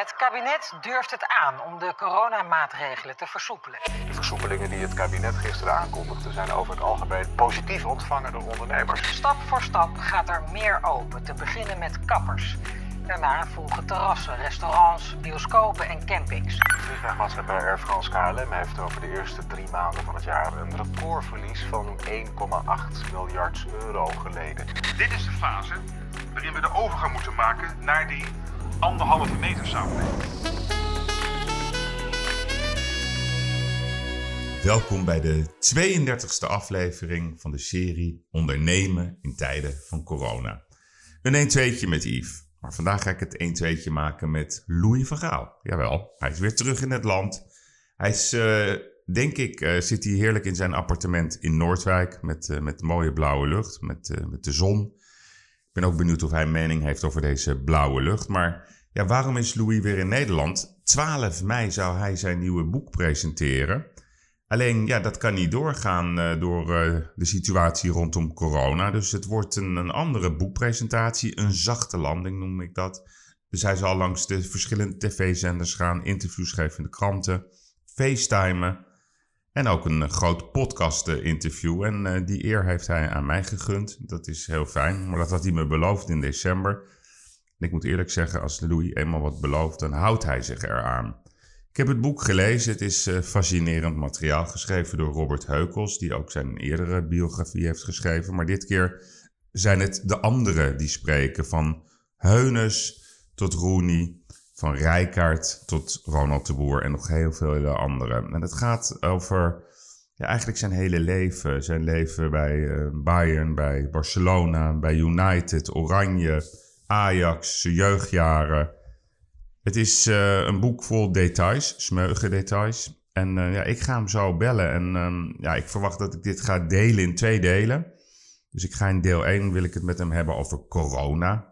Het kabinet durft het aan om de coronamaatregelen te versoepelen. De versoepelingen die het kabinet gisteren aankondigde zijn over het algemeen positief ontvangen door ondernemers. Stap voor stap gaat er meer open, te beginnen met kappers. Daarna volgen terrassen, restaurants, bioscopen en campings. Vliegtuigmaatschappij Air France KLM heeft over de eerste drie maanden van het jaar een recordverlies van 1,8 miljard euro geleden. Dit is de fase waarin we de overgang moeten maken naar die anderhalve meter samenleving. Welkom bij de 32e aflevering van de serie Ondernemen in tijden van corona. Een 1-2'tje met Yves. Maar vandaag ga ik het 1-2'tje maken met Louis van Gaal. Jawel, hij is weer terug in het land. Hij is, uh, denk ik, uh, zit hij heerlijk in zijn appartement in Noordwijk met, uh, met mooie blauwe lucht, met, met de zon. Ik ben ook benieuwd of hij een mening heeft over deze blauwe lucht. Maar ja, waarom is Louis weer in Nederland? 12 mei zou hij zijn nieuwe boek presenteren. Alleen, ja, dat kan niet doorgaan uh, door uh, de situatie rondom corona. Dus het wordt een, een, andere boekpresentatie, een zachte landing noem ik dat. Dus hij zal langs de verschillende tv-zenders gaan, interviews geven in de kranten, facetimen en ook een uh, groot podcast-interview. En die eer heeft hij aan mij gegund. Dat is heel fijn, maar dat had hij me beloofd in december. En ik moet eerlijk zeggen, als Louis eenmaal wat belooft, dan houdt hij zich eraan. Ik heb het boek gelezen. Het is fascinerend materiaal geschreven door Robert Heukels, die ook zijn eerdere biografie heeft geschreven. Maar dit keer zijn het de anderen die spreken, van Heunes tot Rooney, van Rijkaard tot Ronald de Boer en nog heel veel anderen. En het gaat over ja, eigenlijk zijn hele leven. Zijn leven bij uh, Bayern, bij Barcelona, bij United, Oranje, Ajax, zijn jeugdjaren. Het is uh, een boek vol details, smeuïge details. En uh, ja, ik ga hem zo bellen. En um, ja, ik verwacht dat ik dit ga delen in twee delen. Dus ik ga in deel 1 wil ik het met hem hebben over corona.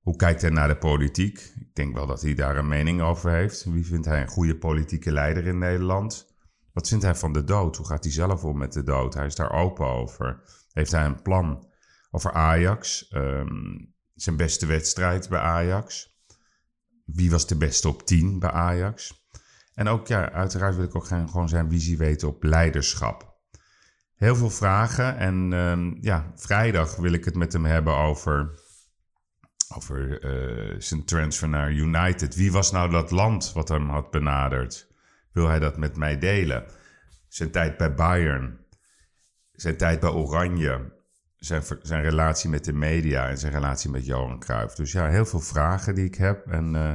Hoe kijkt hij naar de politiek? Ik denk wel dat hij daar een mening over heeft. Wie vindt hij een goede politieke leider in Nederland? Wat vindt hij van de dood? Hoe gaat hij zelf om met de dood? Hij is daar open over. Heeft hij een plan over Ajax? Um, zijn beste wedstrijd bij Ajax? Wie was de beste op 10 bij Ajax? En ook, ja, uiteraard wil ik ook gewoon zijn visie weten op leiderschap. Heel veel vragen en um, ja, vrijdag wil ik het met hem hebben over, over uh, zijn transfer naar United. Wie was nou dat land wat hem had benaderd? Wil hij dat met mij delen? Zijn tijd bij Bayern, zijn tijd bij Oranje, zijn, zijn relatie met de media en zijn relatie met Johan Cruijff. Dus ja, heel veel vragen die ik heb. En uh,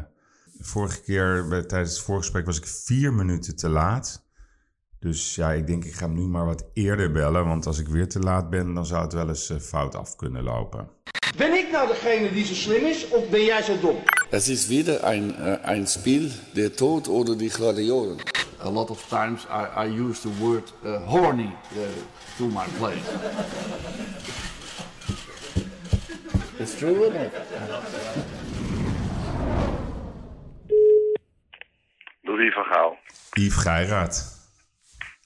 vorige keer, tijdens het voorgesprek, was ik vier minuten te laat. Dus ja, ik denk ik ga hem nu maar wat eerder bellen. Want als ik weer te laat ben, dan zou het wel eens uh, fout af kunnen lopen. Ben ik nou degene die zo slim is, of ben jij zo dom? Het is weer een, uh, een spel, de dood oder die gladiolen. A lot of times I, I use the word uh, horny uh, to my play. It's true, isn't it? Louis van Gaal. Yves Geiraat.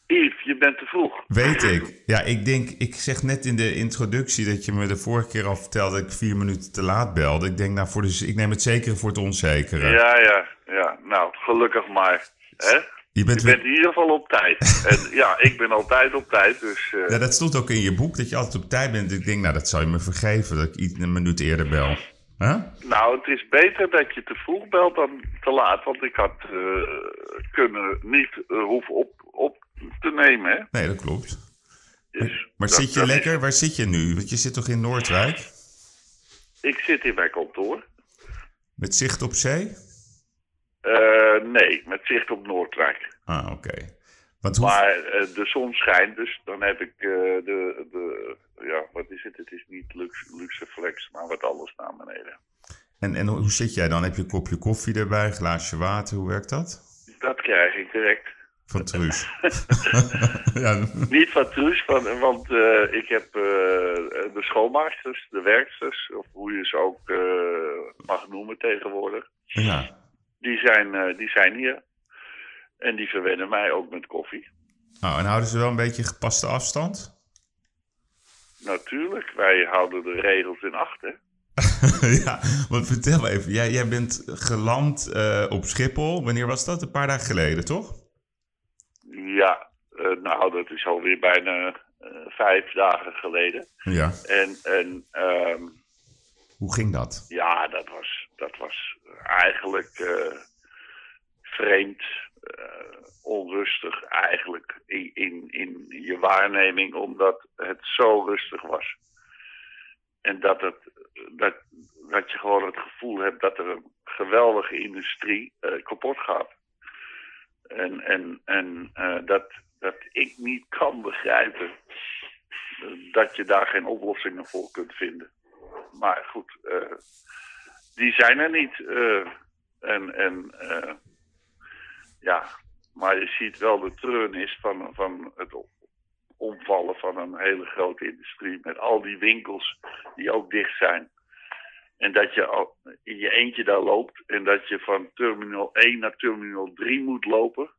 Yves, je bent te vroeg. Weet ik. Ja, ik denk, ik zeg net in de introductie dat je me de vorige keer al vertelde dat ik vier minuten te laat belde. Ik denk, nou, voor de, ik neem het zekere voor het onzekere. Ja, ja, ja. Nou, gelukkig maar. Hè? Je bent, je bent in ieder geval op tijd. en ja, ik ben altijd op tijd, dus... Uh... Ja, dat stond ook in je boek, dat je altijd op tijd bent. Ik denk, nou, dat zou je me vergeven, dat ik iets een minuut eerder bel. Huh? Nou, het is beter dat je te vroeg belt dan te laat. Want ik had uh, kunnen niet uh, hoeven op, op te nemen, hè? Nee, dat klopt. Dus, maar, maar dat, zit je lekker? Is... Waar zit je nu? Want je zit toch in Noordwijk? Ik zit in mijn kantoor. Met zicht op zee? Uh, nee, met zicht op Noordwijk. Ah, oké. Okay. Hoe... Maar uh, de zon schijnt, dus dan heb ik uh, de, de, ja, wat is het? Het is niet luxe, luxe flex, maar wat alles naar beneden. En, en hoe zit jij dan? Heb je een kopje koffie erbij, een glaasje water? Hoe werkt dat? Dat krijg ik direct. Van Truus? ja. Niet van Truus, van, want uh, ik heb de schoonmaaksters, de werksters, of hoe je ze ook mag noemen tegenwoordig. Ja. Die zijn, die zijn hier. En die verwennen mij ook met koffie. Nou, en houden ze wel een beetje gepaste afstand? Natuurlijk, wij houden de regels in acht, hè. ja, want vertel even. Jij, jij bent geland uh, op Schiphol. Wanneer was dat? Een paar dagen geleden, toch? Uh, nou, dat is alweer bijna uh, vijf dagen geleden. Ja. En, en um, hoe ging dat? Ja, dat was, dat was eigenlijk vreemd, onrustig eigenlijk in, in, in je waarneming, omdat het zo rustig was. En dat, het, dat, dat je gewoon het gevoel hebt dat er een geweldige industrie uh, kapot gaat. En, en, en dat, dat ik niet kan begrijpen dat je daar geen oplossingen voor kunt vinden. Maar goed, uh, die zijn er niet. en en ja, maar je ziet wel de treurnis van, van het omvallen van een hele grote industrie. Met al die winkels die ook dicht zijn. En dat je in je eentje daar loopt. En dat je van terminal 1 naar terminal 3 moet lopen.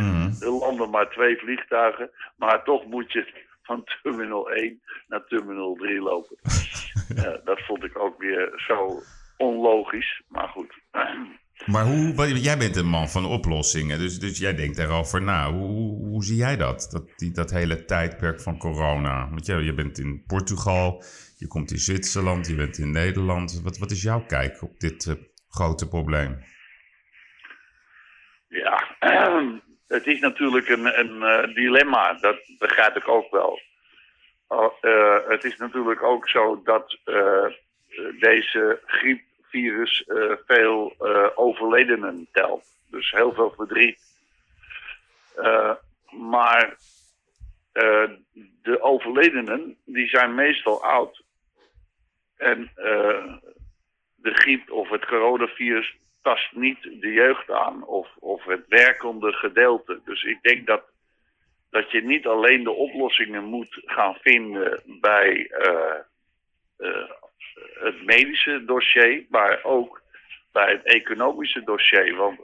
Mm. Er landen maar twee vliegtuigen. Maar toch moet je van terminal 1 naar terminal 3 lopen. ja, dat vond ik ook weer zo onlogisch. Maar goed. Maar hoe, jij bent een man van oplossingen, dus, dus jij denkt daarover na. Hoe, hoe, hoe zie jij dat, dat, die, dat hele tijdperk van corona? Want je, je bent in Portugal, je komt in Zwitserland, je bent in Nederland. Wat, wat is jouw kijk op dit eh, grote probleem? Ja, het is natuurlijk een, een eh, dilemma. Dat begrijp ik ook wel. Oh, eh, het is natuurlijk ook zo dat eh, deze griepvirus veel overledenen telt. Dus heel veel verdriet. Maar de overledenen, die zijn meestal oud. En de griep of het coronavirus tast niet de jeugd aan of, of het werkende gedeelte. Dus ik denk dat, dat je niet alleen de oplossingen moet gaan vinden bij eh, eh, het medische dossier, maar ook bij het economische dossier. Want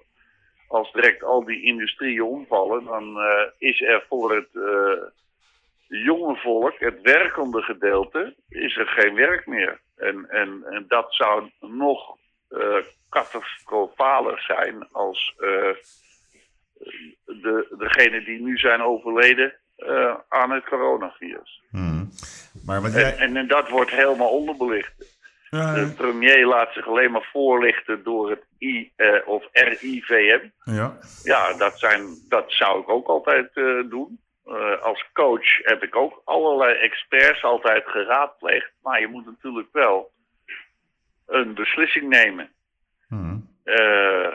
als direct al die industrieën omvallen, dan eh, is er voor het jonge volk, het werkende gedeelte, is er geen werk meer. En, en, en dat zou nog catastrofaler zijn als eh, de, degenen die nu zijn overleden eh, aan het coronavirus. Hmm. Maar wat jij... en, en dat wordt helemaal onderbelicht. De premier laat zich alleen maar voorlichten door het I, eh, of RIVM. ja. Ja, dat, zijn, dat zou ik ook altijd eh, doen. Eh, als coach heb ik ook allerlei experts altijd geraadpleegd. Maar je moet natuurlijk wel een beslissing nemen. Hmm. eh,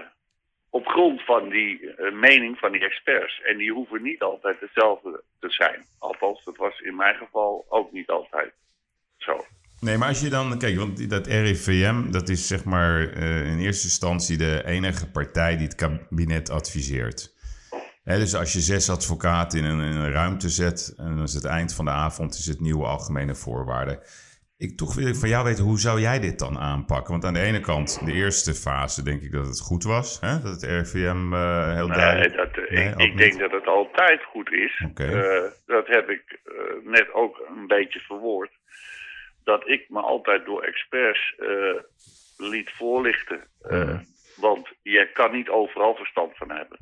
op grond van die eh, mening van die experts. En die hoeven niet altijd hetzelfde te zijn. Althans, dat was in mijn geval ook niet altijd zo. Nee, maar als je dan... Kijk, want dat RIVM, dat is zeg maar eh, in eerste instantie de enige partij die het kabinet adviseert. Dus als je zes advocaten in een, in een ruimte zet... en dan is het eind van de avond is het nieuwe algemene voorwaarden. Ik toch wil ik van jou weten, hoe zou jij dit dan aanpakken? Want aan de ene kant, de eerste fase denk ik dat het goed was. Hè? Dat het RIVM eh, heel Nee, duidelijk... dat, eh, Nee, ik, ook ik denk dat het altijd goed is. Oké. Eh, dat heb ik net ook een beetje verwoord. Dat ik me altijd door experts liet voorlichten. Want je kan niet overal verstand van hebben.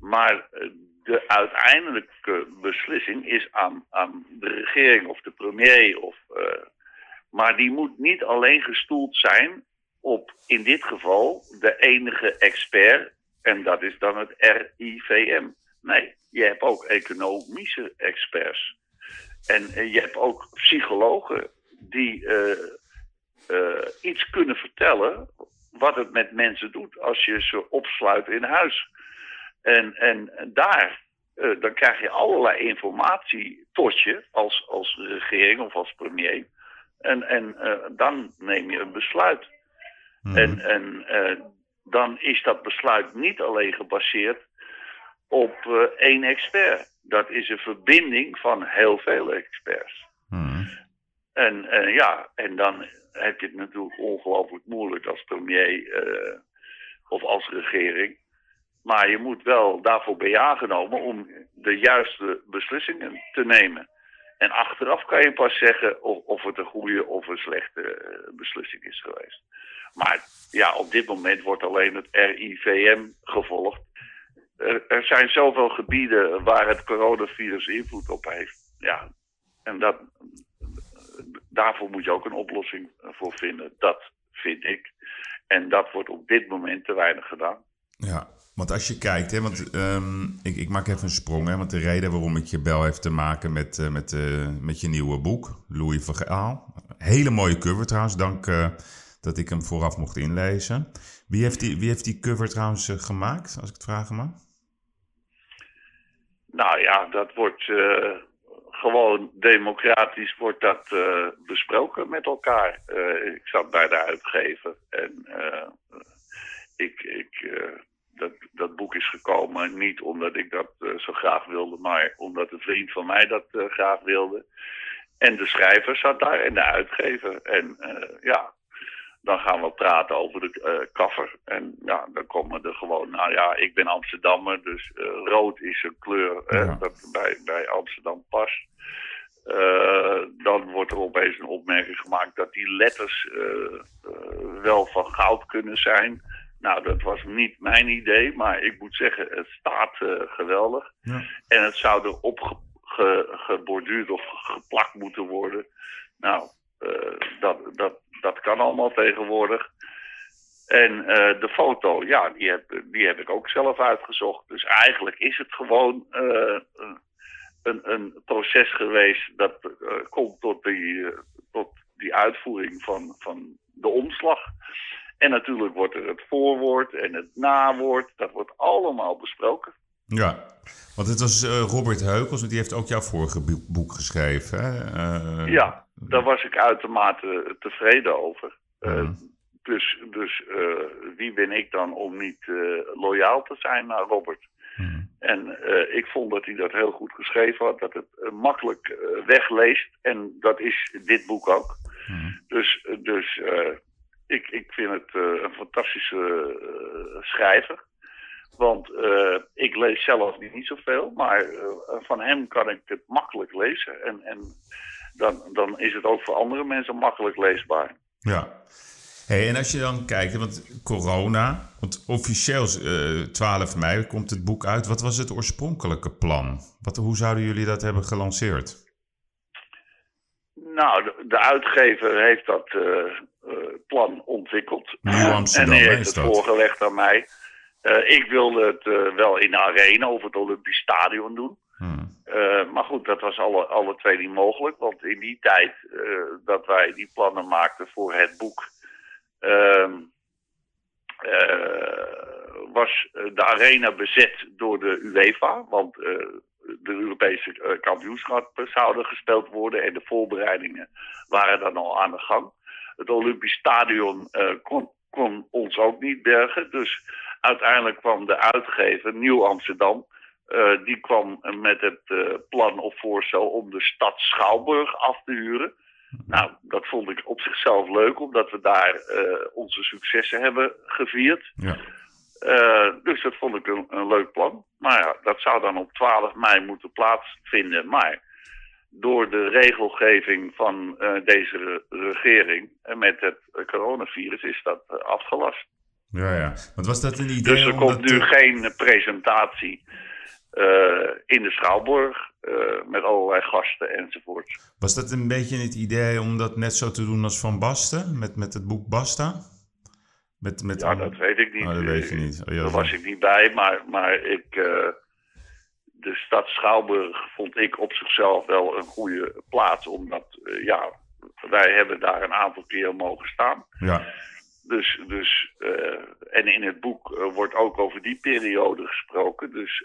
Maar de uiteindelijke beslissing is aan, aan de regering of de premier. Of, eh, maar die moet niet alleen gestoeld zijn op, in dit geval, de enige expert. En dat is dan het RIVM. Nee, je hebt ook economische experts. En eh, je hebt ook psychologen die eh, iets kunnen vertellen wat het met mensen doet als je ze opsluit in huis. En, en daar, eh, dan krijg je allerlei informatie tot je als, als regering of als premier. En, en eh, dan neem je een besluit. Hmm. En, en eh, dan is dat besluit niet alleen gebaseerd op één expert. Dat is een verbinding van heel veel experts. Hmm. En ja, en dan heb je het natuurlijk ongelooflijk moeilijk als premier of als regering. Maar je moet wel daarvoor bij aangenomen om de juiste beslissingen te nemen. En achteraf kan je pas zeggen of, of het een goede of een slechte eh, beslissing is geweest. Maar ja, op dit moment wordt alleen het RIVM gevolgd. Er, er zijn zoveel gebieden waar het coronavirus invloed op heeft. Ja, en dat, daarvoor moet je ook een oplossing voor vinden. Dat vind ik. En dat wordt op dit moment te weinig gedaan. Ja, want als je kijkt, hè, want ehm, ik, ik maak even een sprong, hè, want de reden waarom ik je bel heeft te maken met, uh, met, uh, met je nieuwe boek, Louis van Gaal. Hele mooie cover trouwens, dank uh, dat ik hem vooraf mocht inlezen. Wie heeft die, wie heeft die cover trouwens gemaakt, als ik het vragen mag? Nou ja, dat wordt gewoon democratisch wordt dat besproken met elkaar. Ik zat bij de uitgever en ik, ik, dat, dat boek is gekomen niet omdat ik dat zo graag wilde, maar omdat een vriend van mij dat graag wilde. En de schrijver zat daar en de uitgever. En ja, dan gaan we praten over de kaffer. En ja, dan komen er gewoon, nou ja, ik ben Amsterdammer, dus rood is een kleur ja. dat bij, bij Amsterdam past. Uh, dan wordt er opeens een opmerking gemaakt dat die letters uh, uh, wel van goud kunnen zijn. Nou, dat was niet mijn idee, maar ik moet zeggen, het staat geweldig. Ja. En het zou er opgeborduurd ge, of geplakt moeten worden. Nou, dat, dat, dat kan allemaal tegenwoordig. En de foto, ja, die heb, die heb ik ook zelf uitgezocht. Dus eigenlijk is het gewoon een, een proces geweest dat komt tot die, tot die uitvoering van, van de omslag. En natuurlijk wordt er het voorwoord en het nawoord, dat wordt allemaal besproken. Ja, want het was uh, Robert Heukels, want die heeft ook jouw vorige boek geschreven. Hè? ja, daar was ik uitermate tevreden over. -huh. Dus, dus wie ben ik dan om niet loyaal te zijn naar Robert? Hmm. En ik vond dat hij dat heel goed geschreven had, dat het makkelijk wegleest. En dat is dit boek ook. Hmm. Dus, dus ik, ik vind het een fantastische schrijver. Want ik lees zelf niet zoveel, maar van hem kan ik het makkelijk lezen. En, en dan, dan is het ook voor andere mensen makkelijk leesbaar. Ja. Hey, en als je dan kijkt, want corona, want officieel uh, 12 mei komt het boek uit. Wat was het oorspronkelijke plan? Wat, hoe zouden jullie dat hebben gelanceerd? Nou, de, de uitgever heeft dat uh, uh, plan ontwikkeld. En hij heeft het voorgelegd aan mij. Uh, ik wilde het wel in de arena of het Olympisch Stadion doen. Hmm. maar goed, dat was alle, alle twee niet mogelijk. Want in die tijd dat wij die plannen maakten voor het boek uh, uh, was de arena bezet door de UEFA. Want de Europese kampioenschappen zouden gespeeld worden en de voorbereidingen waren dan al aan de gang. Het Olympisch Stadion kon, kon, ons ook niet bergen. Dus uiteindelijk kwam de uitgever Nieuw Amsterdam. die kwam met het plan of voorstel om de stad Schouwburg af te huren. Nou, dat vond ik op zichzelf leuk, omdat we daar onze successen hebben gevierd. Ja. Uh, dus dat vond ik een, een, leuk plan. Maar ja, dat zou dan op 12 mei moeten plaatsvinden. Maar door de regelgeving van uh, deze regering en met het coronavirus is dat afgelast. Ja, ja. Want was dat een idee? Dus er komt nu geen presentatie in de Schouwburg met allerlei gasten enzovoort. Was dat een beetje het idee om dat net zo te doen als Van Basten, met, met het boek Basta? Met, met ja, dat weet ik niet. Oh, dat weet je niet. Oh, ja, Daar was ik niet bij, maar, maar ik, uh, de stad Schouwburg vond ik op zichzelf wel een goede plaats, omdat ja, wij hebben daar een aantal keer mogen staan. Ja. Dus, dus uh, en in het boek wordt ook over die periode gesproken. Dus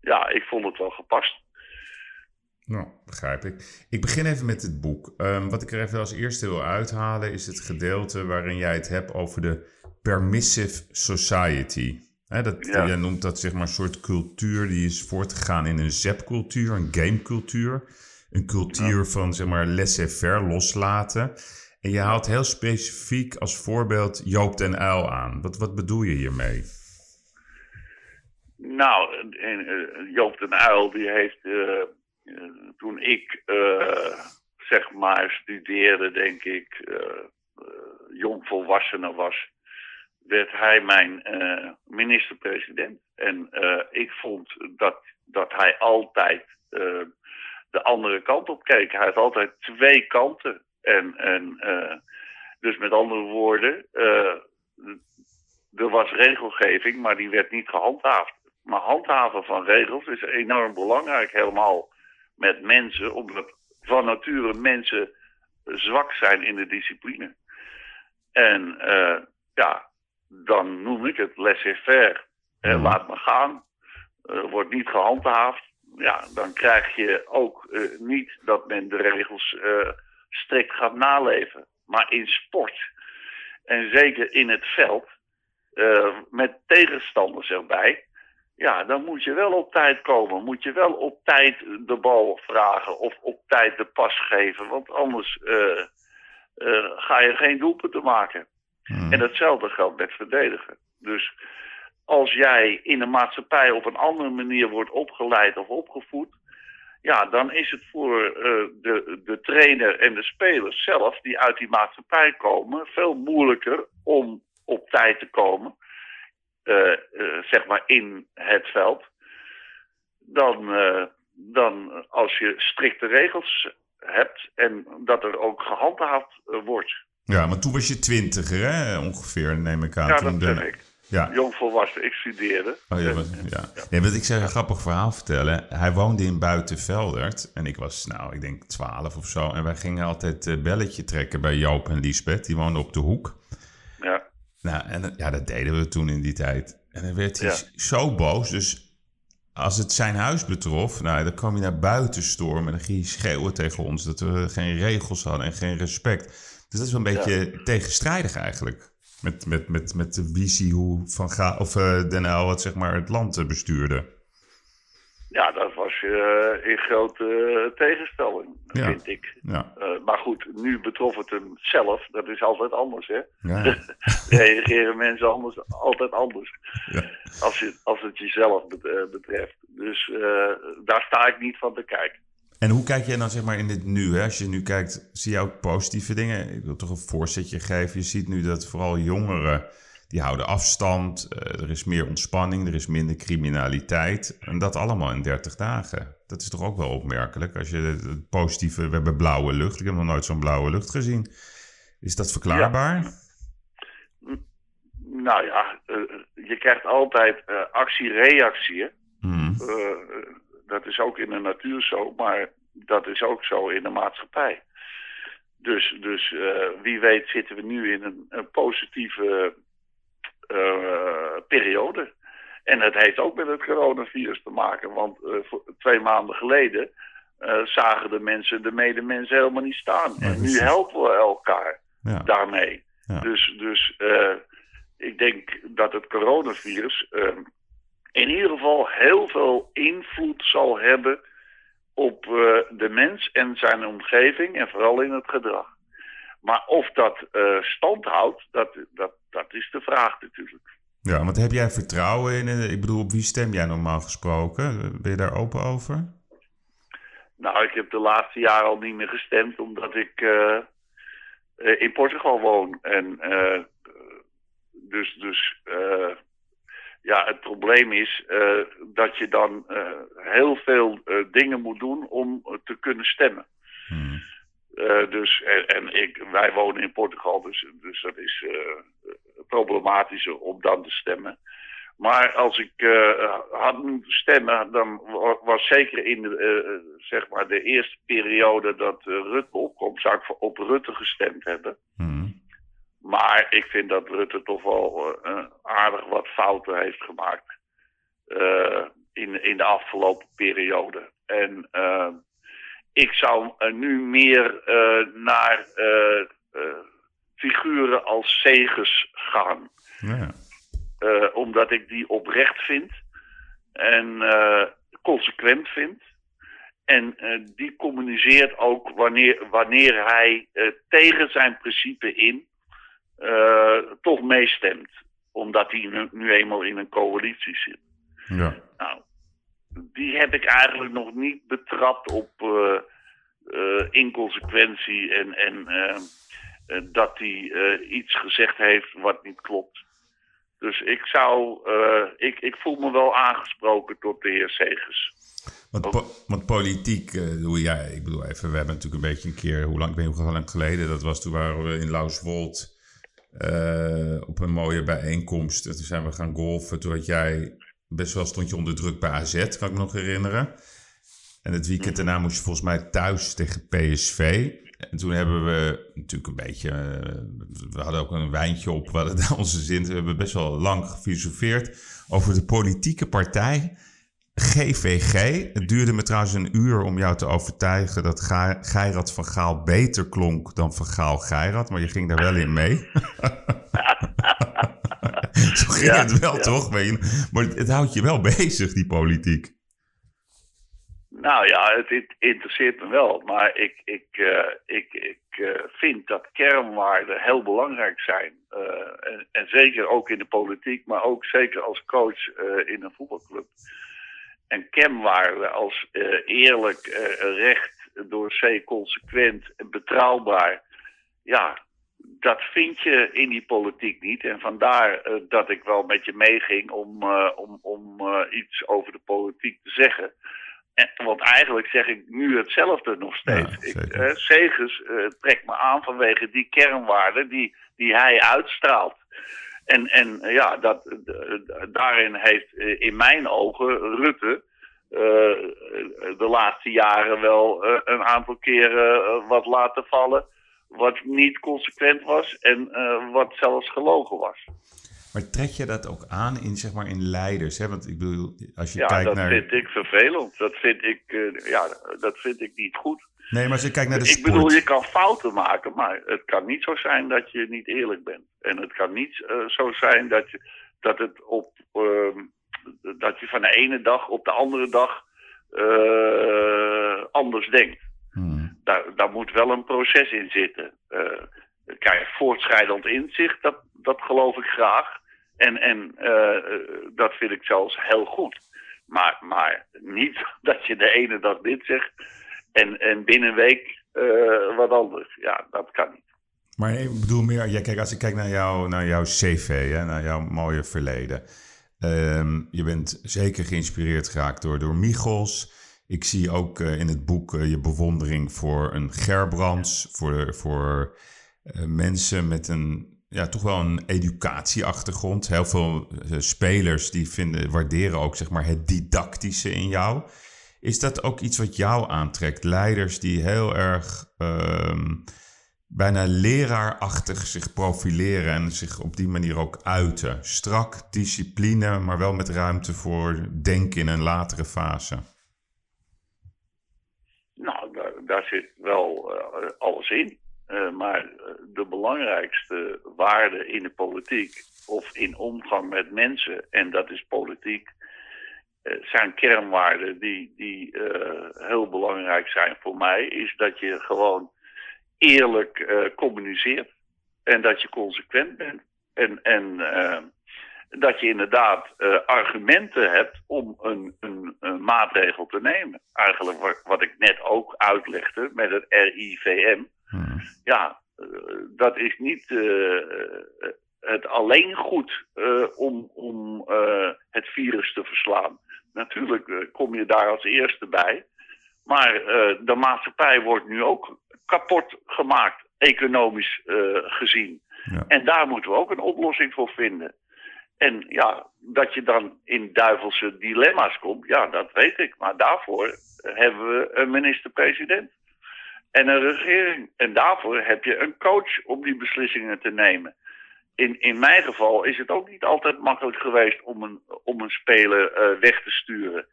ja, ik vond het wel gepast. Nou, begrijp ik. Ik begin even met het boek. Um, wat ik er even als eerste wil uithalen is het gedeelte waarin jij het hebt over de permissive society. He, dat, ja. Jij noemt dat zeg maar een soort cultuur die is voortgegaan in een zapcultuur, een gamecultuur. Een cultuur ja. van zeg maar laissez-faire, loslaten. En je haalt heel specifiek als voorbeeld Joop den Uil aan. Wat, wat bedoel je hiermee? Nou, Joop den Uil die heeft uh, eh, toen ik eh, zeg maar studeerde, denk ik, eh, eh, jongvolwassene was, werd hij mijn minister-president. En ik vond dat, dat hij altijd de andere kant op keek. Hij had altijd twee kanten. En, en dus met andere woorden, er was regelgeving, maar die werd niet gehandhaafd. Maar handhaven van regels is enorm belangrijk, helemaal met mensen, omdat van nature mensen zwak zijn in de discipline. En eh, ja, dan noem ik het laissez-faire. Eh. Laat me gaan. Wordt niet gehandhaafd. Ja, dan krijg je ook eh, niet dat men de regels eh, strikt gaat naleven. Maar in sport, en zeker in het veld, met tegenstanders erbij, ja, dan moet je wel op tijd komen. Moet je wel op tijd de bal vragen of op tijd de pas geven. Want anders eh, eh, ga je geen doelpunten maken. Hmm. En hetzelfde geldt met verdedigen. Dus als jij in de maatschappij op een andere manier wordt opgeleid of opgevoed, ja, dan is het voor eh, de, de trainer en de spelers zelf, die uit die maatschappij komen, veel moeilijker om op tijd te komen, zeg maar in het veld, dan, eh, dan als je strikte regels hebt en dat er ook gehandhaafd eh, wordt. Ja, maar toen was je twintiger, hè? Ongeveer, neem ik aan. Ja, toen dat de- ik. Ja. Jongvolwassen, ik studeerde. Oh, ja, ja. Nee, want ik zou een grappig verhaal vertellen. Hij woonde in Buitenveldert en ik was, nou, ik denk 12 of zo. En wij gingen altijd eh, belletje trekken bij Joop en Liesbeth. Die woonden op de hoek. Nou, en ja, dat deden we toen in die tijd. En dan werd hij Ja. zo boos. Dus als het zijn huis betrof, nou, dan kwam hij naar buiten stormen. En dan ging hij schreeuwen tegen ons dat we geen regels hadden en geen respect. Dus dat is wel een beetje tegenstrijdig eigenlijk. Met, met, met, met de visie hoe Van Ga of eh Den Uyl het, zeg maar, het land eh, bestuurde. Ja, dat was eh, in grote eh, tegenstelling, Ja. vind ik. Ja, Eh, maar goed, nu betrof het hem zelf. Dat is altijd anders, hè? ja, Reageren mensen anders, altijd anders. ja. Als, je, als het jezelf bet- betreft. Dus daar sta ik niet van te kijken. En hoe kijk jij dan zeg maar in dit nu? Hè? Als je nu kijkt, zie je ook positieve dingen? Ik wil toch een voorzetje geven. Je ziet nu dat vooral jongeren, die houden afstand. eh, er is meer ontspanning, er is minder criminaliteit. En dat allemaal in 30 dagen. Dat is toch ook wel opmerkelijk. Als je het- positieve, we hebben blauwe lucht. Ik heb nog nooit zo'n blauwe lucht gezien. Is dat verklaarbaar? Nou ja, eh, je krijgt altijd eh, actie-reactie. Hmm. Dat is ook in de natuur zo, maar dat is ook zo in de maatschappij. Dus, dus wie weet zitten we nu in een, een positieve periode. En het heeft ook met het coronavirus te maken, want eh, twee maanden geleden eh, zagen de mensen de medemensen helemaal niet staan. Ja, en nu precies. helpen we elkaar Ja. daarmee. Ja. Dus, dus eh, ik denk dat het coronavirus eh, in ieder geval heel veel invloed zal hebben op eh, de mens en zijn omgeving en vooral in het gedrag. Maar of dat eh, stand houdt, dat, dat, dat is de vraag natuurlijk. ja, want heb jij vertrouwen in... eh, Ik bedoel, op wie stem jij normaal gesproken? Ben je daar open over? Nou, ik heb de laatste jaren al niet meer gestemd omdat ik eh, eh, in Portugal woon. En dus, dus ja, het probleem is dat je dan heel veel dingen moet doen om te kunnen stemmen. Hmm. Dus, en en ik, wij wonen in Portugal, dus, dus dat is problematischer om dan te stemmen. Maar als ik eh, had moeten stemmen, dan wa- was zeker in de, eh, zeg maar de eerste periode dat eh, Rutte opkomt, zou ik voor- op Rutte gestemd hebben. Hmm. Maar ik vind dat Rutte toch wel eh, aardig wat fouten heeft gemaakt eh, in, in de afgelopen periode. En eh, ik zou nu meer eh, naar eh, eh, figuren als Segers gaan. Ja. Eh, omdat ik die oprecht vind en eh, consequent vind. En eh, die communiceert ook wanneer, wanneer hij tegen zijn principe in toch meestemt. Omdat hij nu, nu eenmaal in een coalitie zit. ja. Nou, die heb ik eigenlijk nog niet betrapt op inconsequentie en, en dat hij eh, iets gezegd heeft wat niet klopt. Dus ik zou, eh, ik, ik voel me wel aangesproken tot de heer Segers. Want, po- want politiek, eh, hoe jij, ik bedoel even, we hebben natuurlijk een beetje een keer, hoe lang, ik weet niet hoe lang geleden dat was, toen waren we in Lauswold eh, op een mooie bijeenkomst. En toen zijn we gaan golfen. Toen had jij, best wel stond je onder druk bij AZ, kan ik me nog herinneren. En het weekend daarna moest je volgens mij thuis tegen PSV. En toen hebben we natuurlijk een beetje, eh, we hadden ook een wijntje op, we hadden daar onze zin. We hebben best wel lang gefilosofeerd over de politieke partij GVG. Het duurde me trouwens een uur om jou te overtuigen dat Ga- Geirat van Gaal beter klonk dan van Gaal Geirat. Maar je ging daar wel in mee. Zo ging Ja, het wel, ja. toch? Maar het houdt je wel bezig, die politiek. Nou ja, het, interesseert me wel. Maar ik, ik, eh, ik, ik eh, vind dat kernwaarden heel belangrijk zijn. Eh, en, en zeker ook in de politiek, maar ook zeker als coach in een voetbalclub. En kernwaarden als eerlijk, recht, door C consequent en betrouwbaar. Ja, dat vind je in die politiek niet. En vandaar dat ik wel met je meeging om, om, om iets over de politiek te zeggen. En, want eigenlijk zeg ik nu hetzelfde nog steeds. Ja, ik, eh, Segers eh, trekt me aan vanwege die kernwaarden die, die hij uitstraalt. En, en eh, ja, dat, daarin heeft in mijn ogen Rutte de laatste jaren wel een aantal keren wat laten vallen. Wat niet consequent was en wat zelfs gelogen was. Maar trek je dat ook aan in, zeg maar, in leiders? Hè? Want ik bedoel, als je Ja, kijkt dat naar... vind ik vervelend. Dat vind ik, eh, ja, dat vind ik niet goed. Nee, maar als je kijkt naar de Ik sport... bedoel, je kan fouten maken, maar het kan niet zo zijn dat je niet eerlijk bent. En het kan niet eh, zo zijn dat, je, dat het op ehm, dat je van de ene dag op de andere dag eh, anders denkt. Hmm. Daar, daar moet wel een proces in zitten. Kijk, voortschrijdend inzicht, dat, dat geloof ik graag. En, en eh, eh, dat vind ik zelfs heel goed. Maar, maar niet dat je de ene dag dit zegt en, en binnen een week eh, wat anders. Ja, dat kan niet. Maar ik bedoel meer, ja, kijk, als ik kijk naar, jou, naar jouw cv, hè, naar jouw mooie verleden. Ehm, je bent zeker geïnspireerd geraakt door, door Michels. Ik zie ook eh, in het boek je bewondering voor een Gerbrands, voor, voor eh, mensen met een, ja, toch wel een educatieachtergrond. Heel veel eh, spelers die vinden, waarderen ook zeg maar, het didactische in jou. Is dat ook iets wat jou aantrekt? Leiders die heel erg ehm, bijna leraarachtig zich profileren en zich op die manier ook uiten. Strak, discipline, maar wel met ruimte voor denken in een latere fase. Nou, daar, zit wel eh, alles in. Eh, maar eh, de belangrijkste waarde in de politiek of in omgang met mensen, en dat is politiek, eh, zijn kernwaarden die, die heel belangrijk zijn voor mij, is dat je gewoon eerlijk communiceert en dat je consequent bent. En, en dat je inderdaad argumenten hebt om een, een, maatregel te nemen. Eigenlijk wat ik net ook uitlegde met het RIVM. Hmm. Ja, eh, dat is niet eh, het alleen goed eh, om, om het virus te verslaan. Natuurlijk kom je daar als eerste bij. Maar de maatschappij wordt nu ook kapot gemaakt, economisch gezien. Ja. En daar moeten we ook een oplossing voor vinden. En ja, dat je dan in duivelse dilemma's komt, ja, dat weet ik. Maar daarvoor hebben we een minister-president en een regering. En daarvoor heb je een coach om die beslissingen te nemen. In, in mijn geval is het ook niet altijd makkelijk geweest om een, om een speler eh, weg te sturen.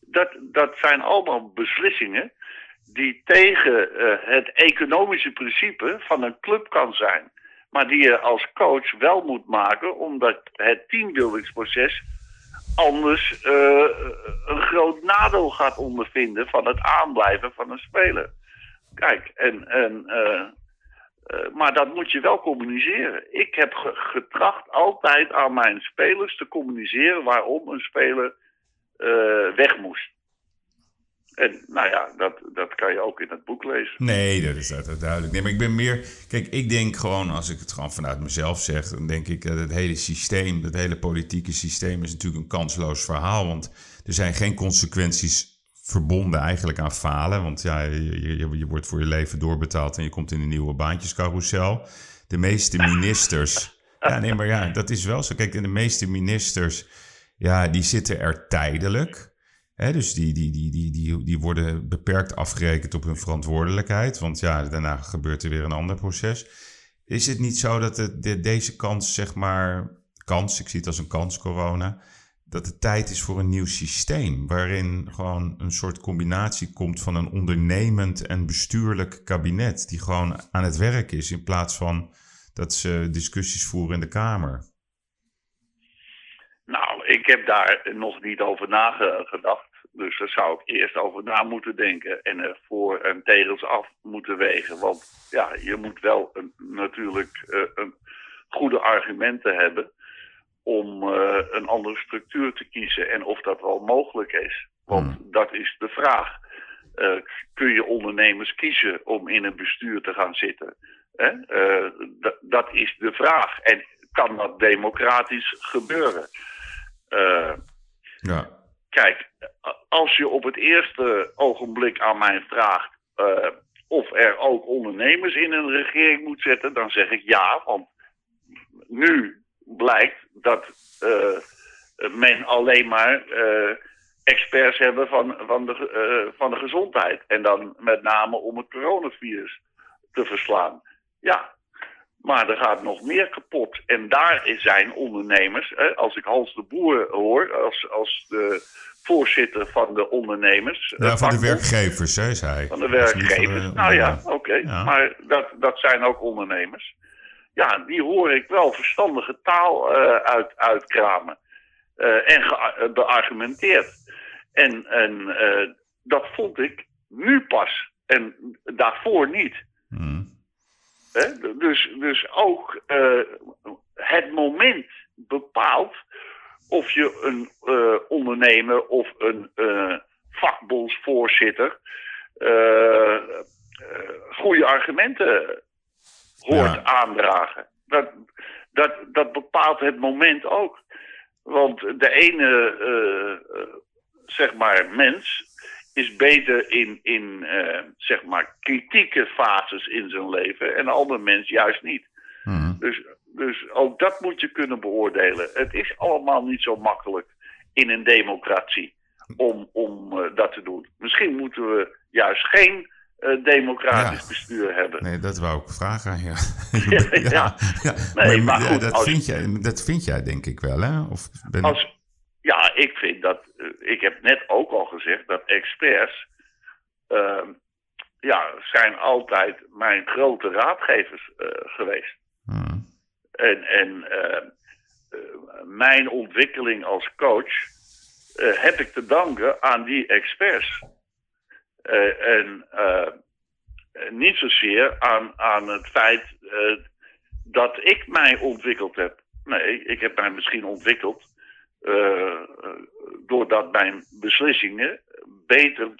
Dat, dat zijn allemaal beslissingen die tegen eh, het economische principe van een club kan zijn. Maar die je als coach wel moet maken, omdat het teambuildingsproces anders eh, een groot nadeel gaat ondervinden van het aanblijven van een speler. Kijk, en, en, eh, eh, maar dat moet je wel communiceren. Ik heb ge- getracht altijd aan mijn spelers te communiceren waarom een speler eh, weg moest. En nou ja, dat, dat kan je ook in het boek lezen. Nee, dat is dat duidelijk. Nee, maar ik ben meer. Kijk, ik denk gewoon, als ik het gewoon vanuit mezelf zeg, dan denk ik dat het hele systeem, het hele politieke systeem, is natuurlijk een kansloos verhaal. Want er zijn geen consequenties verbonden eigenlijk aan falen. Want ja, je, je, je wordt voor je leven doorbetaald en je komt in een nieuwe baantjescarousel. De meeste ministers. ja, nee, maar ja, dat is wel zo. Kijk, de meeste ministers, ja, die zitten er tijdelijk. Hè, dus die, die, die, die, die, die worden beperkt afgerekend op hun verantwoordelijkheid. Want ja, daarna gebeurt er weer een ander proces. Is het niet zo dat het, de, deze kans, zeg maar, kans, ik zie het als een kans, corona, dat het tijd is voor een nieuw systeem, waarin gewoon een soort combinatie komt van een ondernemend en bestuurlijk kabinet, die gewoon aan het werk is in plaats van dat ze discussies voeren in de Kamer? Nou, ik heb daar nog niet over nagedacht. Dus daar zou ik eerst over na moeten denken en er voor en tegels af moeten wegen. Want ja, je moet wel een, natuurlijk uh, een goede argumenten hebben om uh, een andere structuur te kiezen en of dat wel mogelijk is. Want hmm. dat is de vraag. Uh, kun je ondernemers kiezen om in een bestuur te gaan zitten? Uh, dat is de vraag. En kan dat democratisch gebeuren? ja. Kijk, als je op het eerste ogenblik aan mij vraagt of er ook ondernemers in een regering moet zetten, dan zeg ik ja. Want nu blijkt dat uh, men alleen maar uh, experts hebben van, van, de, uh, van de gezondheid. En dan met name om het coronavirus te verslaan. Ja, maar er gaat nog meer kapot. En daar zijn ondernemers, hè, als ik Hans de Boer hoor, als, als de voorzitter van de ondernemers. Ja, van de werkgevers, hè, zei hij. Van de werkgevers. nou ja, oké. Ja. Maar dat, dat zijn ook ondernemers ja, die hoor ik wel verstandige taal uh, uit, uitkramen. Uh, en beargumenteerd. En, en uh, dat vond ik nu pas. En daarvoor niet. Mm. Dus, dus ook het moment bepaalt of je een ondernemer of een vakbondsvoorzitter goede argumenten hoort ja. aandragen. Dat, dat, dat bepaalt het moment ook. Want de ene, uh, zeg maar, mens is beter in, in uh, zeg maar, kritieke fases in zijn leven en de andere mens juist niet. Mm. Dus, dus ook dat moet je kunnen beoordelen. Het is allemaal niet zo makkelijk in een democratie om, om dat te doen. Misschien moeten we juist geen uh, democratisch ja. bestuur hebben. Nee, dat wou ik vragen aan ja, ja, ja. Nee, maar, maar goed, dat, als, vind jij, dat vind jij denk ik wel, hè? Of ben als, ja, ik vind dat... Uh, ik heb net ook al gezegd dat experts... Uh, ja, zijn altijd mijn grote raadgevers uh, geweest. Hmm. En, en mijn ontwikkeling als coach heb ik te danken aan die experts. Uh, en uh, niet zozeer aan, aan het feit uh, dat ik mij ontwikkeld heb. Nee, ik heb mij misschien ontwikkeld doordat mijn beslissingen beter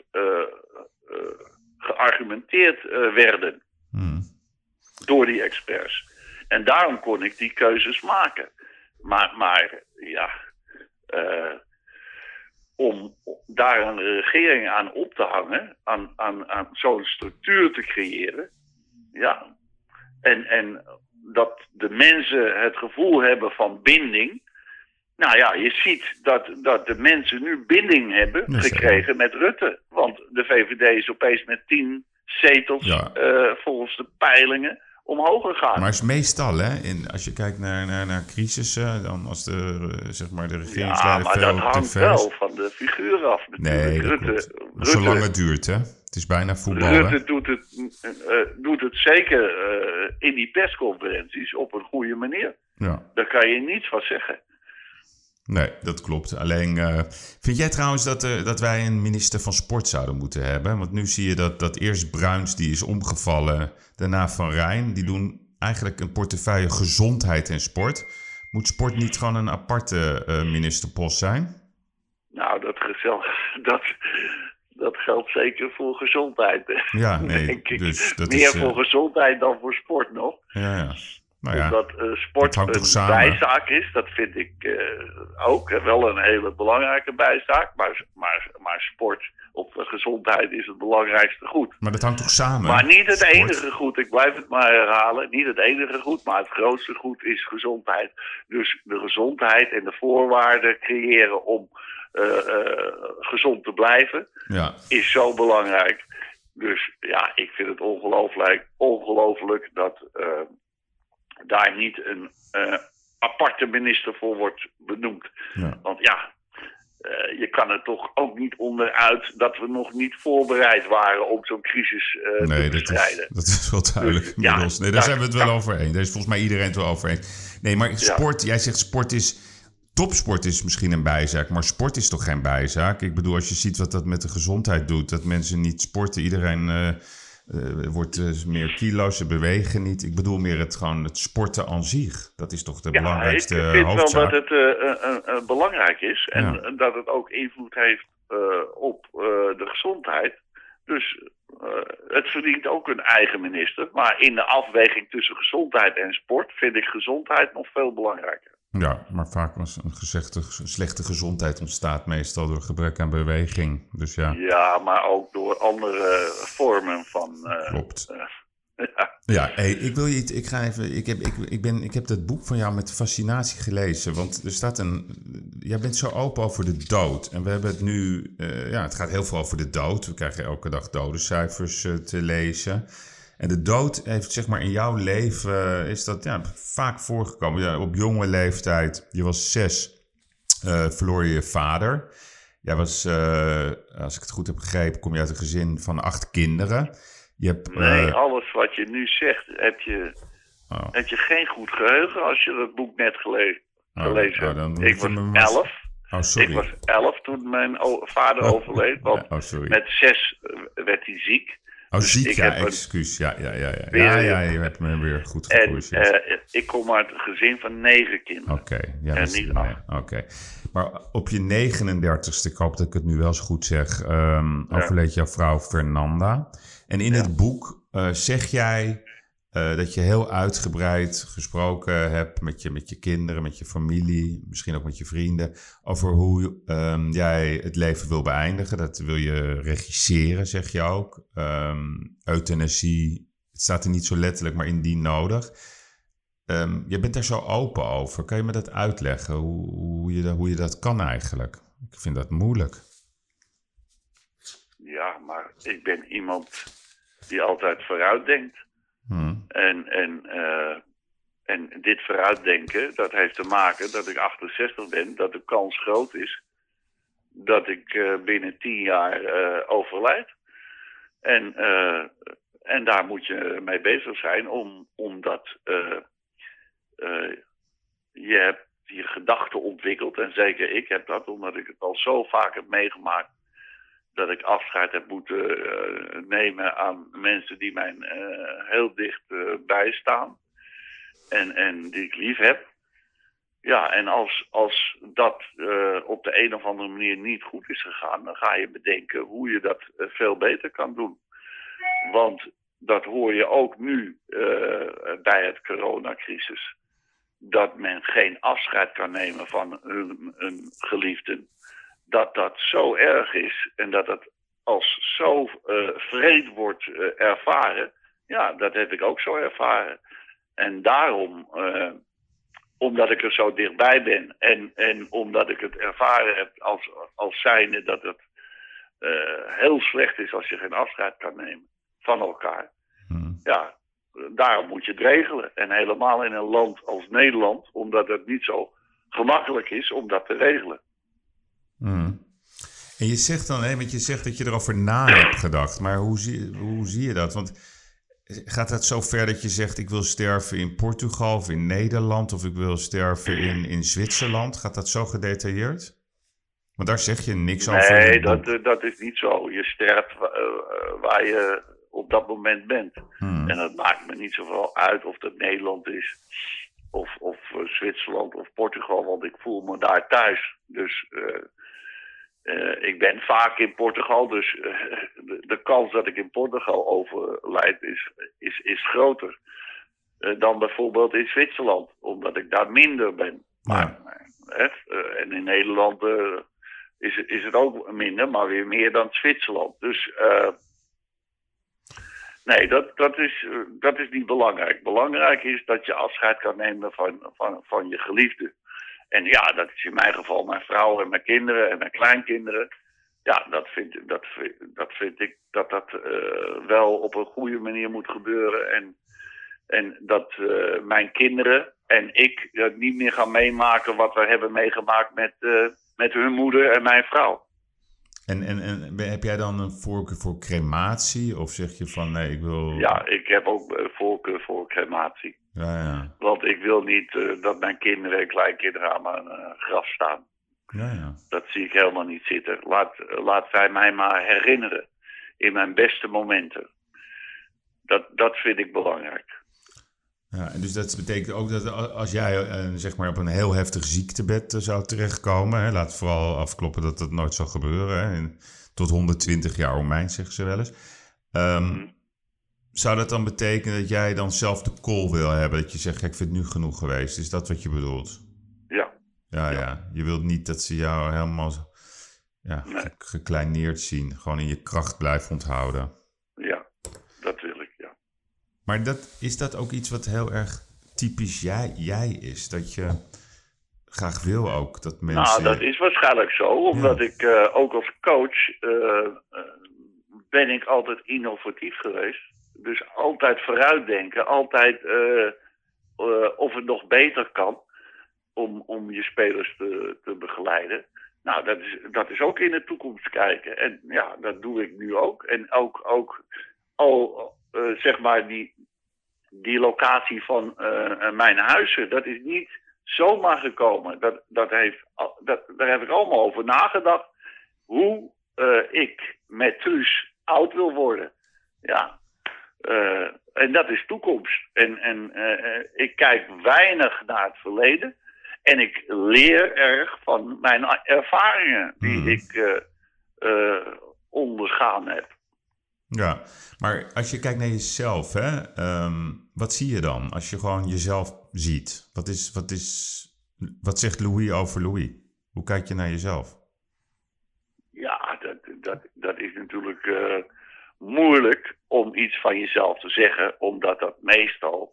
geargumenteerd werden hmm. door die experts. En daarom kon ik die keuzes maken. Maar, maar ja, om daar een regering aan op te hangen, aan, aan, aan zo'n structuur te creëren. Ja. En, en dat de mensen het gevoel hebben van binding. Nou ja, je ziet dat, dat de mensen nu binding hebben gekregen met Rutte. Want de VVD is opeens met tien zetels ja. uh, volgens de peilingen omhoog gegaan. Maar is meestal, hè, in, als je kijkt naar, naar, naar crisissen, dan als de, zeg maar, de regeringsleider ja, maar dat hangt wel van de figuur af natuurlijk. Nee, Rutte, Rutte, Zolang het duurt, hè. Het is bijna voetbal, Rutte doet het, uh, doet het zeker uh, in die persconferenties op een goede manier. Ja. Daar kan je niets van zeggen. Nee, dat klopt. Alleen, uh, vind jij trouwens dat, uh, dat wij een minister van Sport zouden moeten hebben? Want nu zie je dat, dat eerst Bruins, die is omgevallen, daarna Van Rijn. Die doen eigenlijk een portefeuille gezondheid en sport. Moet sport niet gewoon een aparte uh, ministerpost zijn? Nou, dat dat, dat geldt zeker voor gezondheid. Ja, nee, denk ik. dus dat Meer is, eh, voor gezondheid dan voor sport nog. Ja, ja. Nou ja, Omdat eh, sport een bijzaak is, dat vind ik eh, ook wel een hele belangrijke bijzaak. Maar, maar, maar sport of eh, gezondheid is het belangrijkste goed. maar dat hangt toch samen? Maar niet het Sport. enige goed, ik blijf het maar herhalen. Niet het enige goed, maar het grootste goed is gezondheid. Dus de gezondheid en de voorwaarden creëren om eh, gezond te blijven Ja, is zo belangrijk. Dus ja, ik vind het ongelooflijk, ongelooflijk dat daar niet een eh, aparte minister voor wordt benoemd. ja. Want ja, eh, je kan er toch ook niet onderuit dat we nog niet voorbereid waren om zo'n crisis Nee, te dat bestrijden. is, dat is wel duidelijk Dus, inmiddels. ja, nee, daar ja, zijn we het wel over eens. Daar is volgens mij iedereen het wel over eens. Nee, maar sport, jij zegt sport is... Topsport is misschien een bijzaak, maar sport is toch geen bijzaak? Ik bedoel, als je ziet wat dat met de gezondheid doet, dat mensen niet sporten, iedereen eh, eh, wordt eh, meer kilo's, ze bewegen niet. Ik bedoel meer het, gewoon het sporten aan zich. Dat is toch de Ja, ik belangrijkste vind wel hoofdzaak? dat het eh, eh, eh, eh, belangrijk is en Ja. eh, dat het ook invloed heeft eh, op eh, de gezondheid. Dus eh, het verdient ook een eigen minister. Maar in de afweging tussen gezondheid en sport vind ik gezondheid nog veel belangrijker. Ja, maar vaak was een gezegde slechte gezondheid ontstaat meestal door gebrek aan beweging. Dus ja, Ja, maar ook door andere vormen van. eh, klopt. eh, ja. Ja, hey, ik wil je iets. Ik ga even. Ik heb, ik, ik, ben, ik heb dat boek van jou met fascinatie gelezen. Want er staat een. Jij bent zo open over de dood. En we hebben het nu. eh, ja, het gaat heel veel over de dood. We krijgen elke dag dodencijfers te lezen. En de dood heeft, zeg maar, in jouw leven. eh, is dat ja, vaak voorgekomen. Ja, op jonge leeftijd. Je was zes. eh, verloor je je vader. Jij was, eh, als ik het goed heb begrepen, kom je uit een gezin van acht kinderen. Je hebt, Nee, alles wat je nu zegt, heb je, oh. heb je geen goed geheugen als je dat boek net gele- Oh, gelezen oh, hebt. ik was elf. Oh, sorry. Ik was elf toen mijn vader overleed. Want Ja, oh, met zes werd hij ziek. Oh, dus ziek, ja, excuus. Ja, ja, ja. Ja, Weer- ja, ja, je hebt me weer goed En gecorrigeerd. eh, ik kom uit een gezin van negen kinderen. Oké, ja, en niet acht. Oké. Maar op je 39ste, ik hoop dat ik het nu wel eens goed zeg, ehm, overleed jouw vrouw Fernanda. En in het boek eh, zeg jij eh, dat je heel uitgebreid gesproken hebt met je, met je kinderen, met je familie, misschien ook met je vrienden, over hoe ehm, jij het leven wil beëindigen. Dat wil je regisseren, zeg je ook. Ehm, euthanasie, het staat er niet zo letterlijk, maar indien nodig. Ehm, je bent daar zo open over. Kan je me dat uitleggen? Hoe, hoe, je, hoe je dat kan eigenlijk? Ik vind dat moeilijk. Ja, maar ik ben iemand die altijd vooruit denkt. Hm. En, en, eh, en dit vooruitdenken, dat heeft te maken dat ik 68 ben, dat de kans groot is dat ik eh, binnen 10 jaar eh, overlijd. En, en daar moet je mee bezig zijn, om, omdat je je gedachten ontwikkeld. En zeker ik heb dat, omdat ik het al zo vaak heb meegemaakt dat ik afscheid heb moeten eh, nemen aan mensen die mij eh, heel dicht eh, bijstaan. En, en die ik lief heb. Ja, en als, als dat op de een of andere manier niet goed is gegaan, dan ga je bedenken hoe je dat veel beter kan doen. Want dat hoor je ook nu bij het coronacrisis. Dat men geen afscheid kan nemen van hun, hun geliefden dat dat zo erg is en dat het als zo vreed wordt eh, ervaren, ja, dat heb ik ook zo ervaren. En daarom, eh, omdat ik er zo dichtbij ben en, en omdat ik het ervaren heb als, als zijnde dat het heel slecht is als je geen afscheid kan nemen van elkaar. Hm. Ja, daarom moet je het regelen. En helemaal in een land als Nederland, omdat het niet zo gemakkelijk is om dat te regelen. Hm. En je zegt dan, hè, want je zegt dat je erover na hebt gedacht. Maar hoe zie, hoe zie je dat? Want gaat het zo ver dat je zegt: ik wil sterven in Portugal of in Nederland of ik wil sterven in, in Zwitserland? Gaat dat zo gedetailleerd? Want daar zeg je niks over. Nee, dat, eh, dat is niet zo. Je sterft eh, waar je op dat moment bent. Hm. En dat maakt me niet zoveel uit of dat Nederland is, of, of eh, Zwitserland of Portugal, want ik voel me daar thuis. Dus eh, eh, ik ben vaak in Portugal, dus eh, de, de kans dat ik in Portugal overlijd is, is, is groter eh, dan bijvoorbeeld in Zwitserland, omdat ik daar minder ben. Maar, en in Nederland is, het- is het ook minder, maar weer meer dan Zwitserland. Dus nee, dat, dat, is, dat is niet belangrijk. Belangrijk is dat je afscheid kan nemen van, van, van je geliefde. En ja, dat is in mijn geval mijn vrouw en mijn kinderen en mijn kleinkinderen. Ja, dat vind, ik- dat, dat vind ik dat dat eh, wel op een goede manier moet gebeuren. En, en dat eh, mijn kinderen en ik het niet meer gaan meemaken wat we hebben meegemaakt met, eh, met hun moeder en mijn vrouw. En, en, en heb jij dan een voorkeur voor crematie? Of zeg je van nee, ik wil. Ja, ik heb ook eh, voorkeur voor crematie. Ja, ja. Want ik wil niet eh, dat mijn kinderen en kleinkinderen aan mijn eh, graf staan. ja, ja. Dat zie ik helemaal niet zitten. Laat, laat zij mij maar herinneren in mijn beste momenten. Dat, dat vind ik belangrijk. Ja, en dus dat betekent ook dat als jij eh, zeg maar op een heel heftig ziektebed zou terechtkomen, hè, laat vooral afkloppen dat dat nooit zal gebeuren, hè, in- tot 120 jaar om mijn, zeggen ze wel eens. Ehm, Zou dat dan betekenen dat jij dan zelf de call wil hebben? Dat je zegt, ik vind het nu genoeg geweest. Is dat wat je bedoelt? Ja, Ja, ja. Je wilt niet dat ze jou helemaal ja, Nee. ge- gekleineerd zien. Gewoon in je kracht blijven onthouden. ja, dat wil ik, ja. Maar dat, is dat ook iets wat heel erg typisch jij, jij is? Dat je graag wil ook dat mensen... Nou, dat is waarschijnlijk zo, omdat ik eh, ook als coach eh, eh, ben ik altijd innovatief geweest. Dus altijd vooruitdenken, altijd eh, eh, of het nog beter kan om, om je spelers te, te begeleiden. Nou, dat is, dat is ook in de toekomst kijken. En ja, dat doe ik nu ook. En ook, ook al, eh, zeg maar, die, die locatie van mijn huizen, dat is niet zomaar gekomen. Dat, dat heeft, dat, daar heb ik allemaal over nagedacht. Hoe ik met Truus oud wil worden. Ja. Eh, en dat is toekomst. En, en eh, eh, ik kijk weinig naar het verleden. En ik leer erg van mijn ervaringen die Mhm. ik ondergaan heb. Ja, maar als je kijkt naar jezelf, hè, ehm, wat zie je dan als je gewoon jezelf ziet? Wat, is, wat, is, wat zegt Louis over Louis? Hoe kijk je naar jezelf? Ja, dat, dat, dat is natuurlijk moeilijk om iets van jezelf te zeggen, omdat dat meestal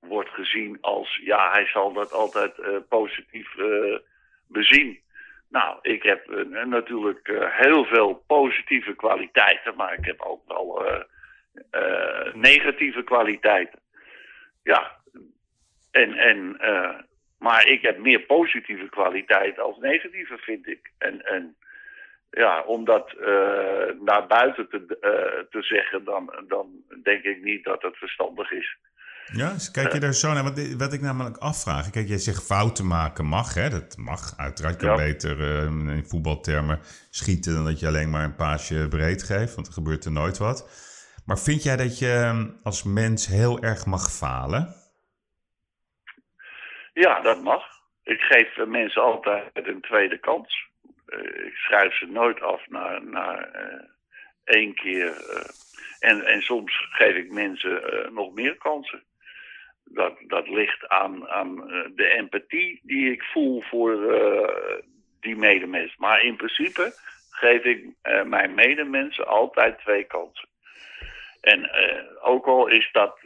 wordt gezien als, ja, hij zal dat altijd eh, positief eh, bezien. Nou, ik heb eh, natuurlijk heel veel positieve kwaliteiten, maar ik heb ook wel negatieve kwaliteiten. Ja, en, en, maar ik heb meer positieve kwaliteiten als negatieve, vind ik. En, en ja, om dat eh, naar buiten te, eh, te zeggen, dan, dan denk ik niet dat het verstandig is. Ja, dus kijk je daar zo naar? Wat, wat ik namelijk afvraag, kijk, jij zegt fouten maken mag, hè? Dat mag, uiteraard. Kan Ja. beter eh, in voetbaltermen schieten dan dat je alleen maar een paasje breed geeft, want er gebeurt er nooit wat. Maar vind jij dat je eh, als mens heel erg mag falen? Ja, dat mag. Ik geef eh, mensen altijd een tweede kans. Eh, ik schrijf ze nooit af na, na eh, één keer. eh, en, en soms geef ik mensen nog meer kansen. Dat, dat ligt aan, aan de empathie die ik voel voor die medemens. Maar in principe geef ik mijn medemensen altijd twee kansen. En ook al is dat.